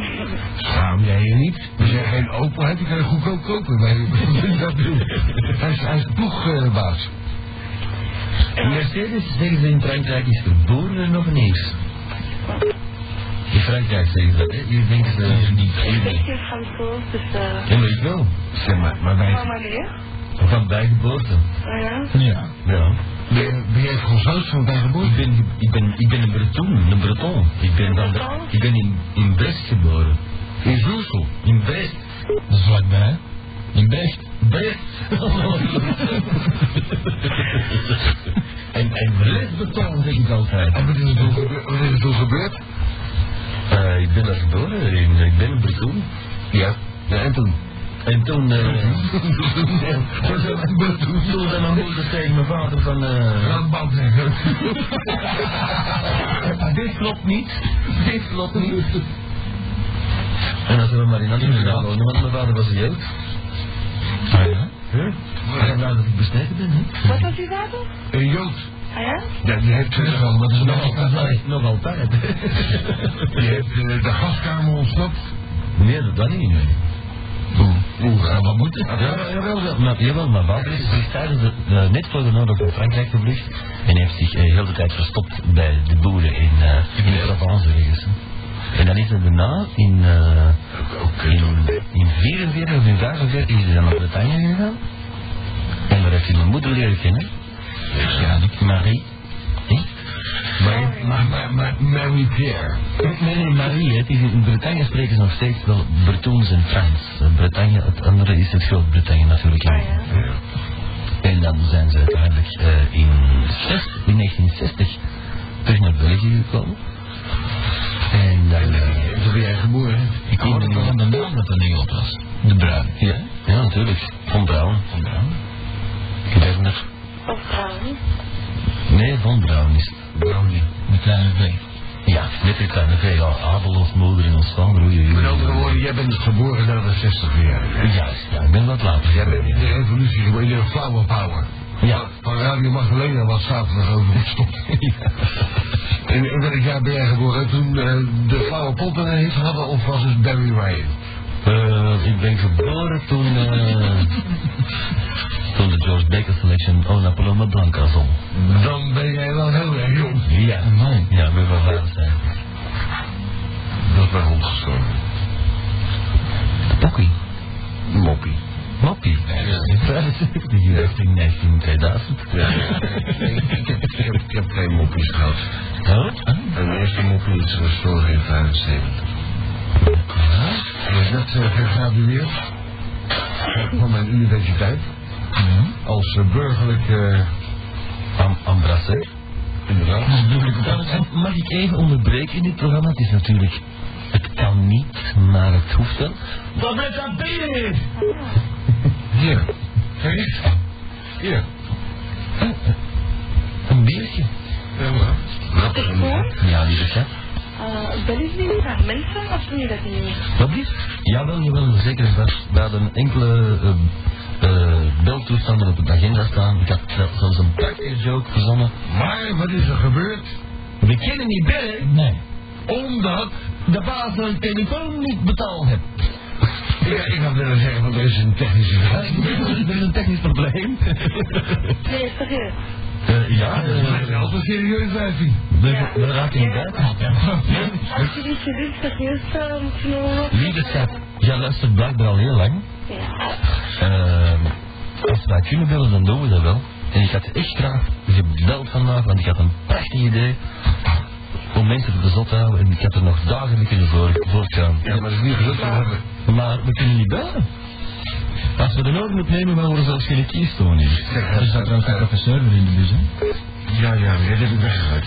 Schaam jij je niet? Als jij geen Opel hebt, dan kan je goedkoop kopen. Bij, dat bedoel ik. hij, is, hij is ploegbaas. Mercedes, zeggen ze in Frankrijk, is geboren en nog niet. In Frankrijk zeggen ze dat, hè? Hier denken ze hier niet. Ik ben Fransoos, dus eh... Ja, maar ik wel. zeg maar, maar wij? Van bij geboorte. Oh ja? Ja. Ja. Ben, jij Fransoos van bij Ik geboorte? ben, ik ben, ik ben een Breton, een Breton. Ik ben, van, ik ben in, in Brest geboren. In Zoersel. In Brest. Dat is vlakbij, hè. In Brecht. Brest. en, en Brest beton, zeg ik altijd. En wat is er toen gebeurd? Wat is er toen gebeurd? Eh, ik ben daar geboren, in, ik ben een Breton. Ja. ja en toen? En toen, eh toen zei mijn moeder tegen mijn vader van, eh Landbouw zeggen. dit klopt niet, dit klopt niet. En dan zijn we maar in Antwerpen gaan wonen, want mijn vader was een jood. Ah ja? Huh? Maar vandaar dat ik besneden ben, hè? Wat was uw vader? Een Jood. Ah ja? Ja, die heeft, Dat is wel, dat is Nog nog altijd. Nog altijd. die heeft de gaskamer ontsnapt. Nee, dat dan niet, nee. Oeh, ja, wat moet Ja, jawel, maar, jawel, maar is zich tijdens de, eh, net voor de oorlog in Frankrijk gevlucht en heeft zich eh, heel de tijd verstopt bij de boeren in, eh in de Provence ergens. En dan is hij daarna in, eh in, in 44 of in 45 is hij dan naar Bretagne gegaan. En daar heeft hij mijn moeder leren kennen. Ja, Marie. Hè? Maar, maar, maar, maar Mary Pierre. Nee, nee, Marie, hè. het is in Bretagne spreken ze nog steeds wel Bretoons en Frans. Eh, Bretagne, het andere is het Groot-Brittannië natuurlijk. Ah hè. ja? En dan zijn ze uiteindelijk eh, in, in 1960 terug naar België gekomen. En dan... eh, Zo ben jij geboren. Ik hoorde nog van de naam dat dat Nederland was. De Bruin. ja, ja, natuurlijk. Von Braun. Van Bruin. Werner. Of trouwens. Nee, Von Braun is... Brownie. De kleine V. Ja, met die kleine V. Ja, Abel of moeder in oei, Met andere woorden, jij bent geboren na de 60 jaar. Juist, ja, ik ben wat later. Jij bent in de revolutie geboren, in de flower power. Ja. Van Radio Magdalena was zaterdag over gestopt. In, in welk jaar ben jij geboren? Toen eh, de Flower Pop een hit hadden of was het Barry Ryan? Eh, ik ben geboren toen... eh, toen de George Baker Selection Oh Napoleon Blanca zong. Dan ben jij wel heel erg jong. Ja, Amai. ja, ik ben van vader zijn. Dat mijn hond gestorven. Poppy. Moppie. Moppie. 75 jaar, 19, 2000. Ja. Ik, heb, ik, heb, ik heb twee moppies gehad. En de eerste moppie is gestorven in 75. Hij is net uh, gegradueerd van mijn universiteit. Als uh, burgerlijk, uh, Am Ambrasser. inderdaad. Mag ik even onderbreken in dit programma? Het is natuurlijk... Het kan niet, maar het hoeft wel. Wat met dat bier? Hier. Kijk. Hier. Een biertje. Ja, maar. Wat is? Ja, lieve schat. Uh, niet graag mensen of doen jullie dat niet? Wat is? Jawel, jawel, zeker. We, we hadden enkele uh, uh, beltoestanden op de agenda staan. Ik had zelfs een prachtige joke verzonnen. Maar wat is er gebeurd? We kunnen niet bellen, Nee. Omdat... de baas een telefoon niet betaald heeft. Ja, ik had willen zeggen, want er is een technische vraag. Er is een technisch probleem. Nee, serieus. Uh, ja, Dat is wel een serieus wijfie. we, we raken niet buiten. Als jullie serieus serieus moeten. Lieve schat, jij luistert blijkbaar al heel lang. Ja. Uh, als wij kunnen bellen, dan doen we dat wel. En ik had echt graag gebeld vandaag, want ik had een prachtig idee om mensen te zot te houden. En ik had er nog dagen mee kunnen voor, voortgaan. Ja, maar dat is niet gelukt. We hebben... Maar we kunnen niet bellen. Als we de nodig opnemen, dan worden zelfs geen kiestoon hier. Er staat trouwens een professor weer in de bus, hè? Ja, ja, maar dat heb ik weggegooid.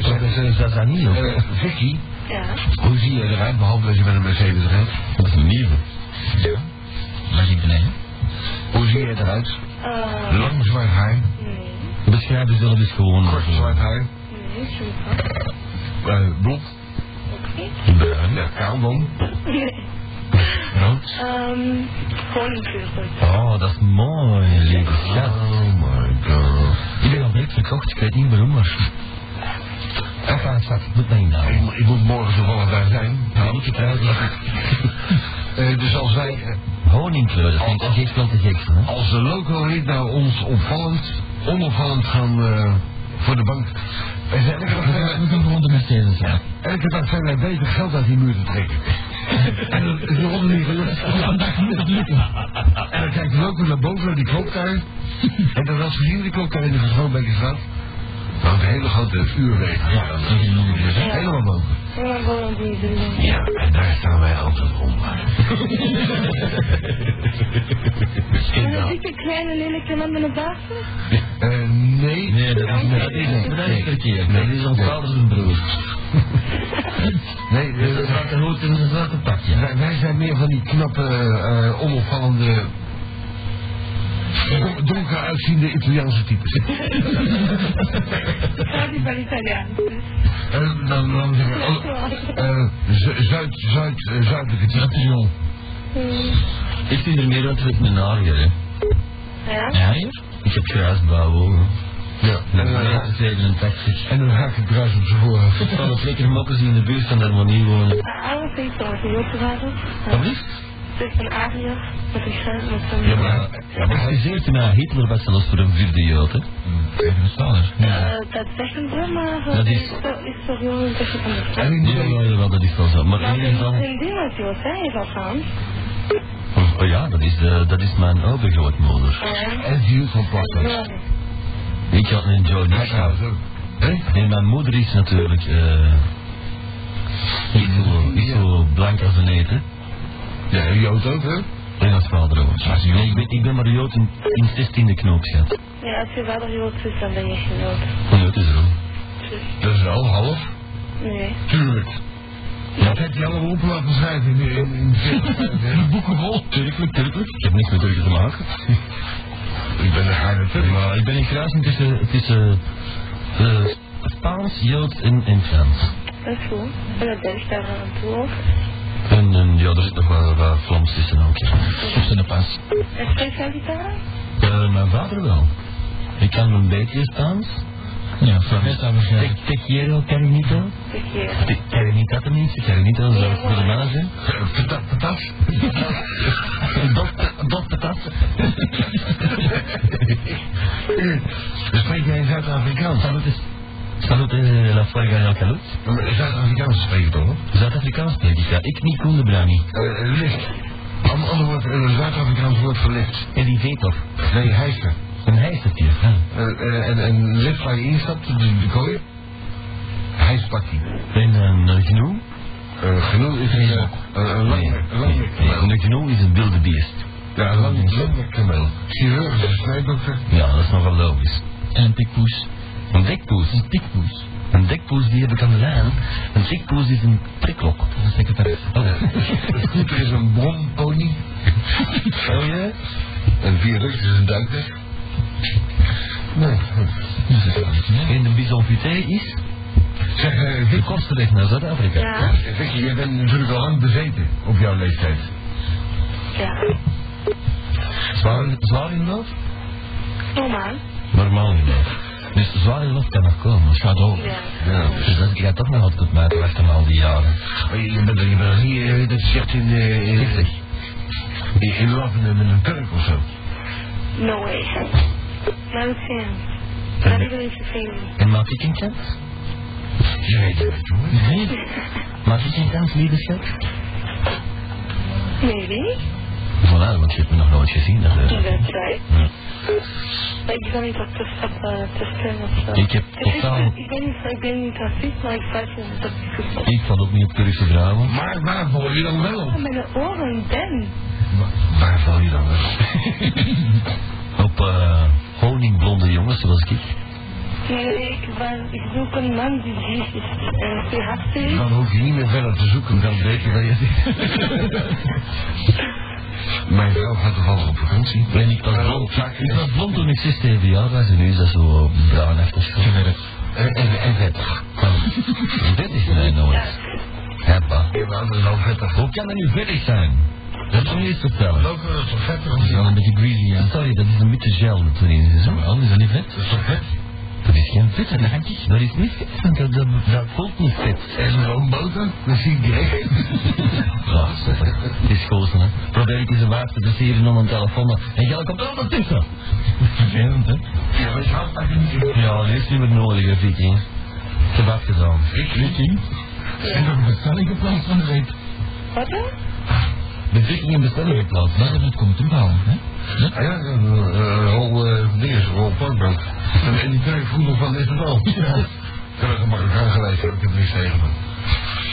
Professor Zazanil. Uh, Vicky, Ja. hoe zie je eruit, behalve dat je met een Mercedes rijdt? Dat is een nieuwe. Ja. Was ik beneden? Hoe zie je eruit? Uh, Lang zwart haar, nee. Beschrijf jezelf eens gewoon. kort zwart haar, Nee, super. uh, blond, Oké. Bruin. ja, kaal dan, Nee. Rood. Um, gewoon vuurgoed. Oh, dat is mooi, lieve schat. Oh my god. Ik ben al direct verkocht, ik weet niet waarom, maar... Enfin, schat, ik moet naar je Ik, nou. mo- ik moet morgen toevallig daar zijn. Nou, getrouwd, maar... Eh, dus als wij, eh, Honingkleur, dat vind ik echt wel te gek, hè? als de local heet nou ons opvallend, onopvallend gaan eh, voor de bank. En elke dag zijn wij- We kunnen de Mercedes rijden. elke dag zijn wij bezig geld uit die muur te trekken. en dat is altijd niet gelukt. Vandaag moet het lukken. En dan kijkt de local naar boven naar die klokkaar. en dan was gezien die klokkaar in de Verschoonbekerstraat. Een hele grote uurweek. Ja, helemaal boven. Ja, en daar staan wij altijd om. En een dikke kleine lelijke man met een baas? Eh, nee. Nee, dat is niet. Dat is niet. Dat is verkeerd. Dat is ons vader zijn broer. Nee, een eh, zwarte hoed en een zwarte pakje. wij, wij zijn meer van die knappe, eh, onopvallende, don- donker uitziende Italiaanse types. Ja, die van Italiaans. Eh, dan, dan zeggen we, oh, eh, zu- zuid, zuid, eh, zuidelijke types. Hmm. Ik zie er meer uit als een Ariër, hè. Ja? Ja, hier? Ik heb kruisblauwe ogen. Ja, en, En ha- 87. en een hakenkruis op zijn voorhoofd. Van de flikker mokkers die in de buurt van de harmonie wonen. Alles heeft zo met een is een Ariër met een schuim met een... Ja, maar, ja, maar hij is na Hitler was zelfs voor een vierde jood, hè. Vader. Eh, dat zeggen ze, maar Dat dat is- is is zo heel een beetje van de in Ja, die, ja, ja, dat is wel zo. Maar Maar in ieder geval... in die was jood, hè, is al Frans. Oh ja, dat is, de, dat is mijn overgrootmoeder. Ja. en die van Platten. Ja. Ik had een Joe Nassau. En mijn moeder is natuurlijk... eh niet, zo, niet zo blank als een eten. Ja, en Jood ook, hè? En als vader ook. Nee, ik, ben, ik ben maar jood in, in 16e knoopschat. Ja, als je vader jood is, dan ben je geen jood. Een jood is ook. Dus, Dat is wel half. nee. Tuurlijk. Dat heb je allemaal op laten schrijven in, in, in, in boeken vol. Tuurlijk, tuurlijk. Ik heb niks met Turken te maken. Ik ben een harde Turk. Maar ik ben in kruising tussen, tussen eh, Spaans, Joods en, en Frans. Dat is goed. En dat ben ik daar aan toe ook. En, en ja, er zit nog wel wat Vlaams tussen ook. Tussen de pas. En spreekt jij gitaar? Eh, mijn vader wel. Ik kan een beetje Spaans. Ja, Frans. Te te quiero, cariñito. Ik hier. Te- Cariñita tenminste, cariñito, zou het voor de mannen zijn. Patat, patat. Dos, patas. Dan spreek jij Zuid-Afrikaans. Salut, is- salut eh, la fuega en. Maar Zuid-Afrikaans spreken toch? Zuid-Afrikaans spreek ik, ja. Ik niet Koen de Brani. Uh, licht. Ander ander woord, een Zuid-Afrikaans woord voor licht. Elevator. Nee, hijster. Een hijstertje. Ja. Uh, uh, en een lift waar je instapt, de, de kooi. Hijspakkie. En een uh, gnoe? Uh, genoeg is een, uh, een, een lange, een lange Nee, een gnoe is een wilde beest. Ja, een lange, lange kameel. Chirurgische snijdokter. Ja, dat is nogal logisch. En een pikpoes. Een dekpoes. Een pikpoes. Een dekpoes die heb ik aan de lijn. Een dekpoes is een prikklok. Dat is secretaris. Oh. Een scooter is een brompony. oh ja? Een viaduct is een duikdek. Nee, wel iets meer. En de bisonvité is Zeg, uh, de kostenweg naar Zuid-Afrika. Ja. Vicky, jij bent natuurlijk al lang bezeten op jouw leeftijd. Ja. Zwaar, zwaar in lof? Normaal. Normaal in. Dus zwaar in lof kan nog komen. Door. Ja. Ja, Dus dat gaat toch nog altijd mij te wachten na al die jaren. Maar je, je bent je bent niet, eh, dat je zegt in, eh, in, Giftig. in, in love met een Turk of zo. No way. Not a chance. Not even think. En maak ik een kans? Je weet het niet hoor. Nee. Maak ik een kans, lieve schat? Maybe. Voilà, want je hebt me nog nooit gezien. Dat, eh. That's right. Ja. Maar ik ben niet op te stappen te stemmen of zo. Ik heb totaal- Ik ben niet, ik ben niet racist, maar ik je dat ik. Ik val ook niet op Turkse vrouwen. Maar waar val je dan wel op? De oren, Ben. Wa- Waar val je dan wel op? Op eh honingblonde jongens zoals ik. Nee, ik, ben, ik zoek een man die lief is en is. Dan hoef je niet meer verder te zoeken, dan weet je waar je Mijn vrouw gaat toevallig op vakantie. En ik was Eh, blond. Ik was blond toen ik 6, 7 jaar was en nu is dat zo bruinachtig. Gewerkt. En, en, en vettig. Dit is mij nooit. Hebba. Hoe kan dat nu vettig zijn? Dat is niet eens vertellen. Dat is toch vettig? Dat is wel een beetje greasy, ja. Sorry, dat is een beetje gel dat erin is. is dat niet vet? Dat is toch vet? Dat is geen vet, dat is Dat is niet vet, want dat, dat, dat voelt niet vet. En zo'n boter, dat zie ik direct. Ja, het is gozen, hè. Probeer ik eens een waard te versieren om een telefoon. En jij komt er altijd tussen. Vervelend, hè? Ja, je houdt daar niet. Ja, dat is niet meer nodig, hè, Viking. Ik heb afgedaan. Viking? En nog een bestelling geplaatst van de week. Wat dan? De Viking in bestelling geplaatst. Dat het komen terughalen, hè? Ah ja, een rol uh, dinges, een rol parkbank. En, en die vroeg nog van, is het al? Ja. Ik heb het gemakkelijk aangelezen, ik heb niks tegen me.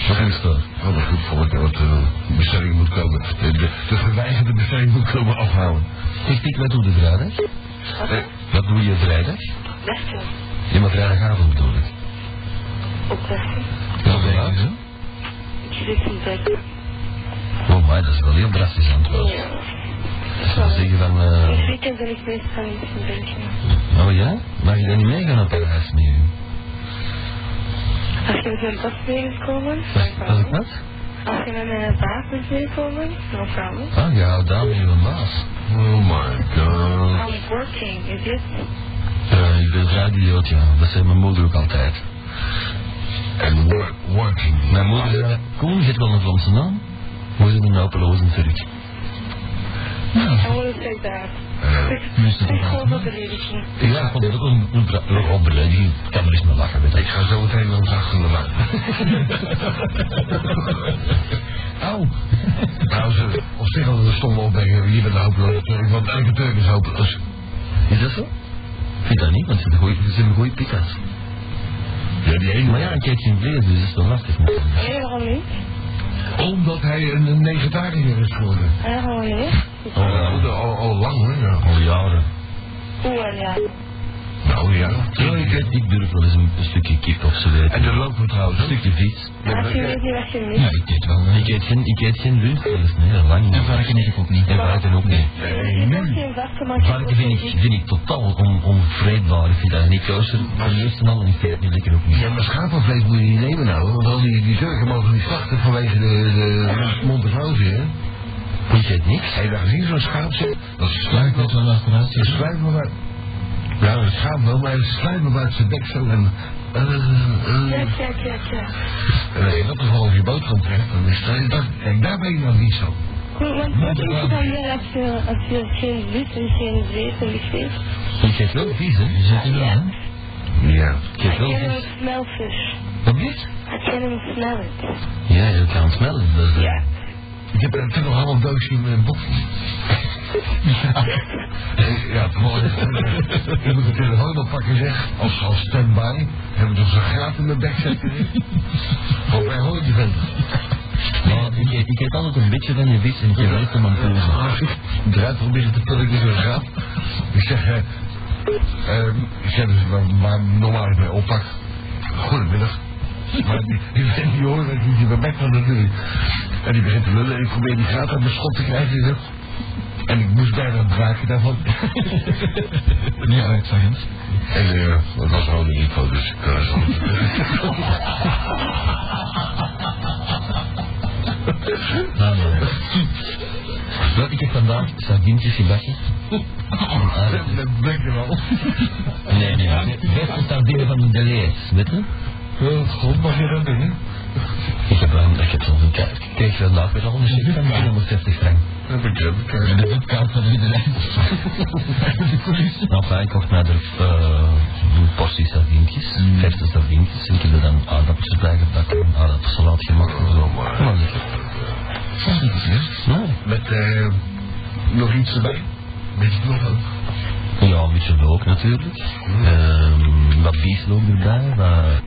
Wat is dat? Oh, dat goed voor ik wat uh, bestelling moet komen. De, de, de geweigerde bestelling moet komen afhouden. Ik tik wat doe de vrijdag? Eh, Wat doe je vrijdag? Westen. Ja, maar vrijdagavond bedoel ik. Op Westen. Wat laat? Ik zit in bed. Oh, maar dat is wel heel drastisch antwoord. Ja. Dat wil zeggen van... Eh weekend ben ik meestal niet in België. oh ja? Mag je dan niet meegaan op een huis met u? Als je met mijn bas mee is komen, no Als ik problem. wat? Als je met mijn baas is meekomen, no problem. Ah, houdt daar met je baas. Oh my god. I'm working, is it? Uh, ik ben vrij idioot, ja. Dat zei mijn moeder ook altijd. En work, working. Mijn moeder zei, Koen, je hebt wel een Vlaamse naam. Hoe is het een hopeloze Turk? I want to say that. Uh, Ik ik gewoon dat belediging. Ja, ik vond het ook een, een, een, een belediging. Ik kan er eens mee lachen, ik ga zo meteen het achter de lijn. Auw. Nou, ze op zich al een stomme opmerking. Je bent een hopeloze Turk, want elke Turk is hopeloos. Is dat zo? Ik vind dat niet, want ze zijn goeie- ze zijn goede pikas. Ja, die ene. Maar ja, een keertje in vlees, dus dat is wel lastig. Nee, waarom niet? Omdat hij een, vegetariër is geworden. Oh, ja. Al, al, al lang hoor, ja. Al jaren. Oeh, ja. Nou ja. Ja, ik, durf wel eens een, een stukje kip of zo weten. En de lopen trouwens. Een stukje vis. Als je weet niet wat je mist. Ja, ik eet wel. Ik eet geen, ik eet geen rundvlees, nee, lang niet. En varken eet ik ook niet. En varken ook niet. Je Varken vind ik, vind ik totaal on, onvreedbaar. Ik vind dat niet kosher. Ten eerste al, en ik vind het niet lekker ook niet. Ja, maar schapenvlees moet je niet nemen nou, want al die, die Turken mogen niet slachten vanwege de, de Montevrose, hè? Ik eet niks. Heb je daar gezien zo'n schaap zit? Dat is sluit wel achteruit. Het sluit me uit. Ja, een schaap wel, maar het sluit me uit zijn bek zo en... eh, eh, Ja, eh. ja, ja, ja. En als je dat wel op je boterham trekt, dan is dat... dat- Kijk, daar ben je nog niet zo. Want wat denk je dan weer als je, als je geen vis en geen vlees en niks eet? Ik eet wel vis, hè. Je zit er wel, hè? Ja. Ik Had wel vis. smelvis? Wat dit? Had jij een smellet? Ja, je kan smellen. Dat is, Ja. Ik heb er toch nog allemaal doosje in mijn boek. Ja, toevallig. Ik moet de telefoon oppakken zeg. Als, als stand-by. Hebben we toch zo'n graat in mijn bek zetten. Volgens mij hoor je. Maar ik eet altijd een beetje van je vis en heb echt een mampoes. Als ik eruit probeer te pullen in zo'n graat. Ik zeg, eh, ehm, ik zeg dus waar, waar normaal ik mee oppak. Goedemiddag. Maar die, die die hoort dat ik niet in mijn bek van natuurlijk. En die begint te lullen en ik probeer die graat uit mijn schot te krijgen. En ik moest bijna braken daarvan. Ja, ik zag het. En eh, dat was gewoon een info, dus ik kan zo. Nou. Wel, ik heb vandaag sardientjes gebakken. Dat bleek er wel. Nee, nee, nee. Beste sardine van de lees, weet je? Ja, God, mag je dat doen, hè? Ik heb, een, ik heb zo'n ik kreeg vandaag weer al een check van 360 frank. En de webkaart van iedereen. Nou, fijn, ik kocht mij er uh, een portie sardientjes, verse sardientjes. En ik heb er dan aardappels bij gebakken, aardappelsalaat gemaakt en zo. maar- Maar lekker. Nee. Met eh, nog iets erbij. Beetje knoflook. Ja, een beetje look natuurlijk. Ehm wat bieslook erbij, wat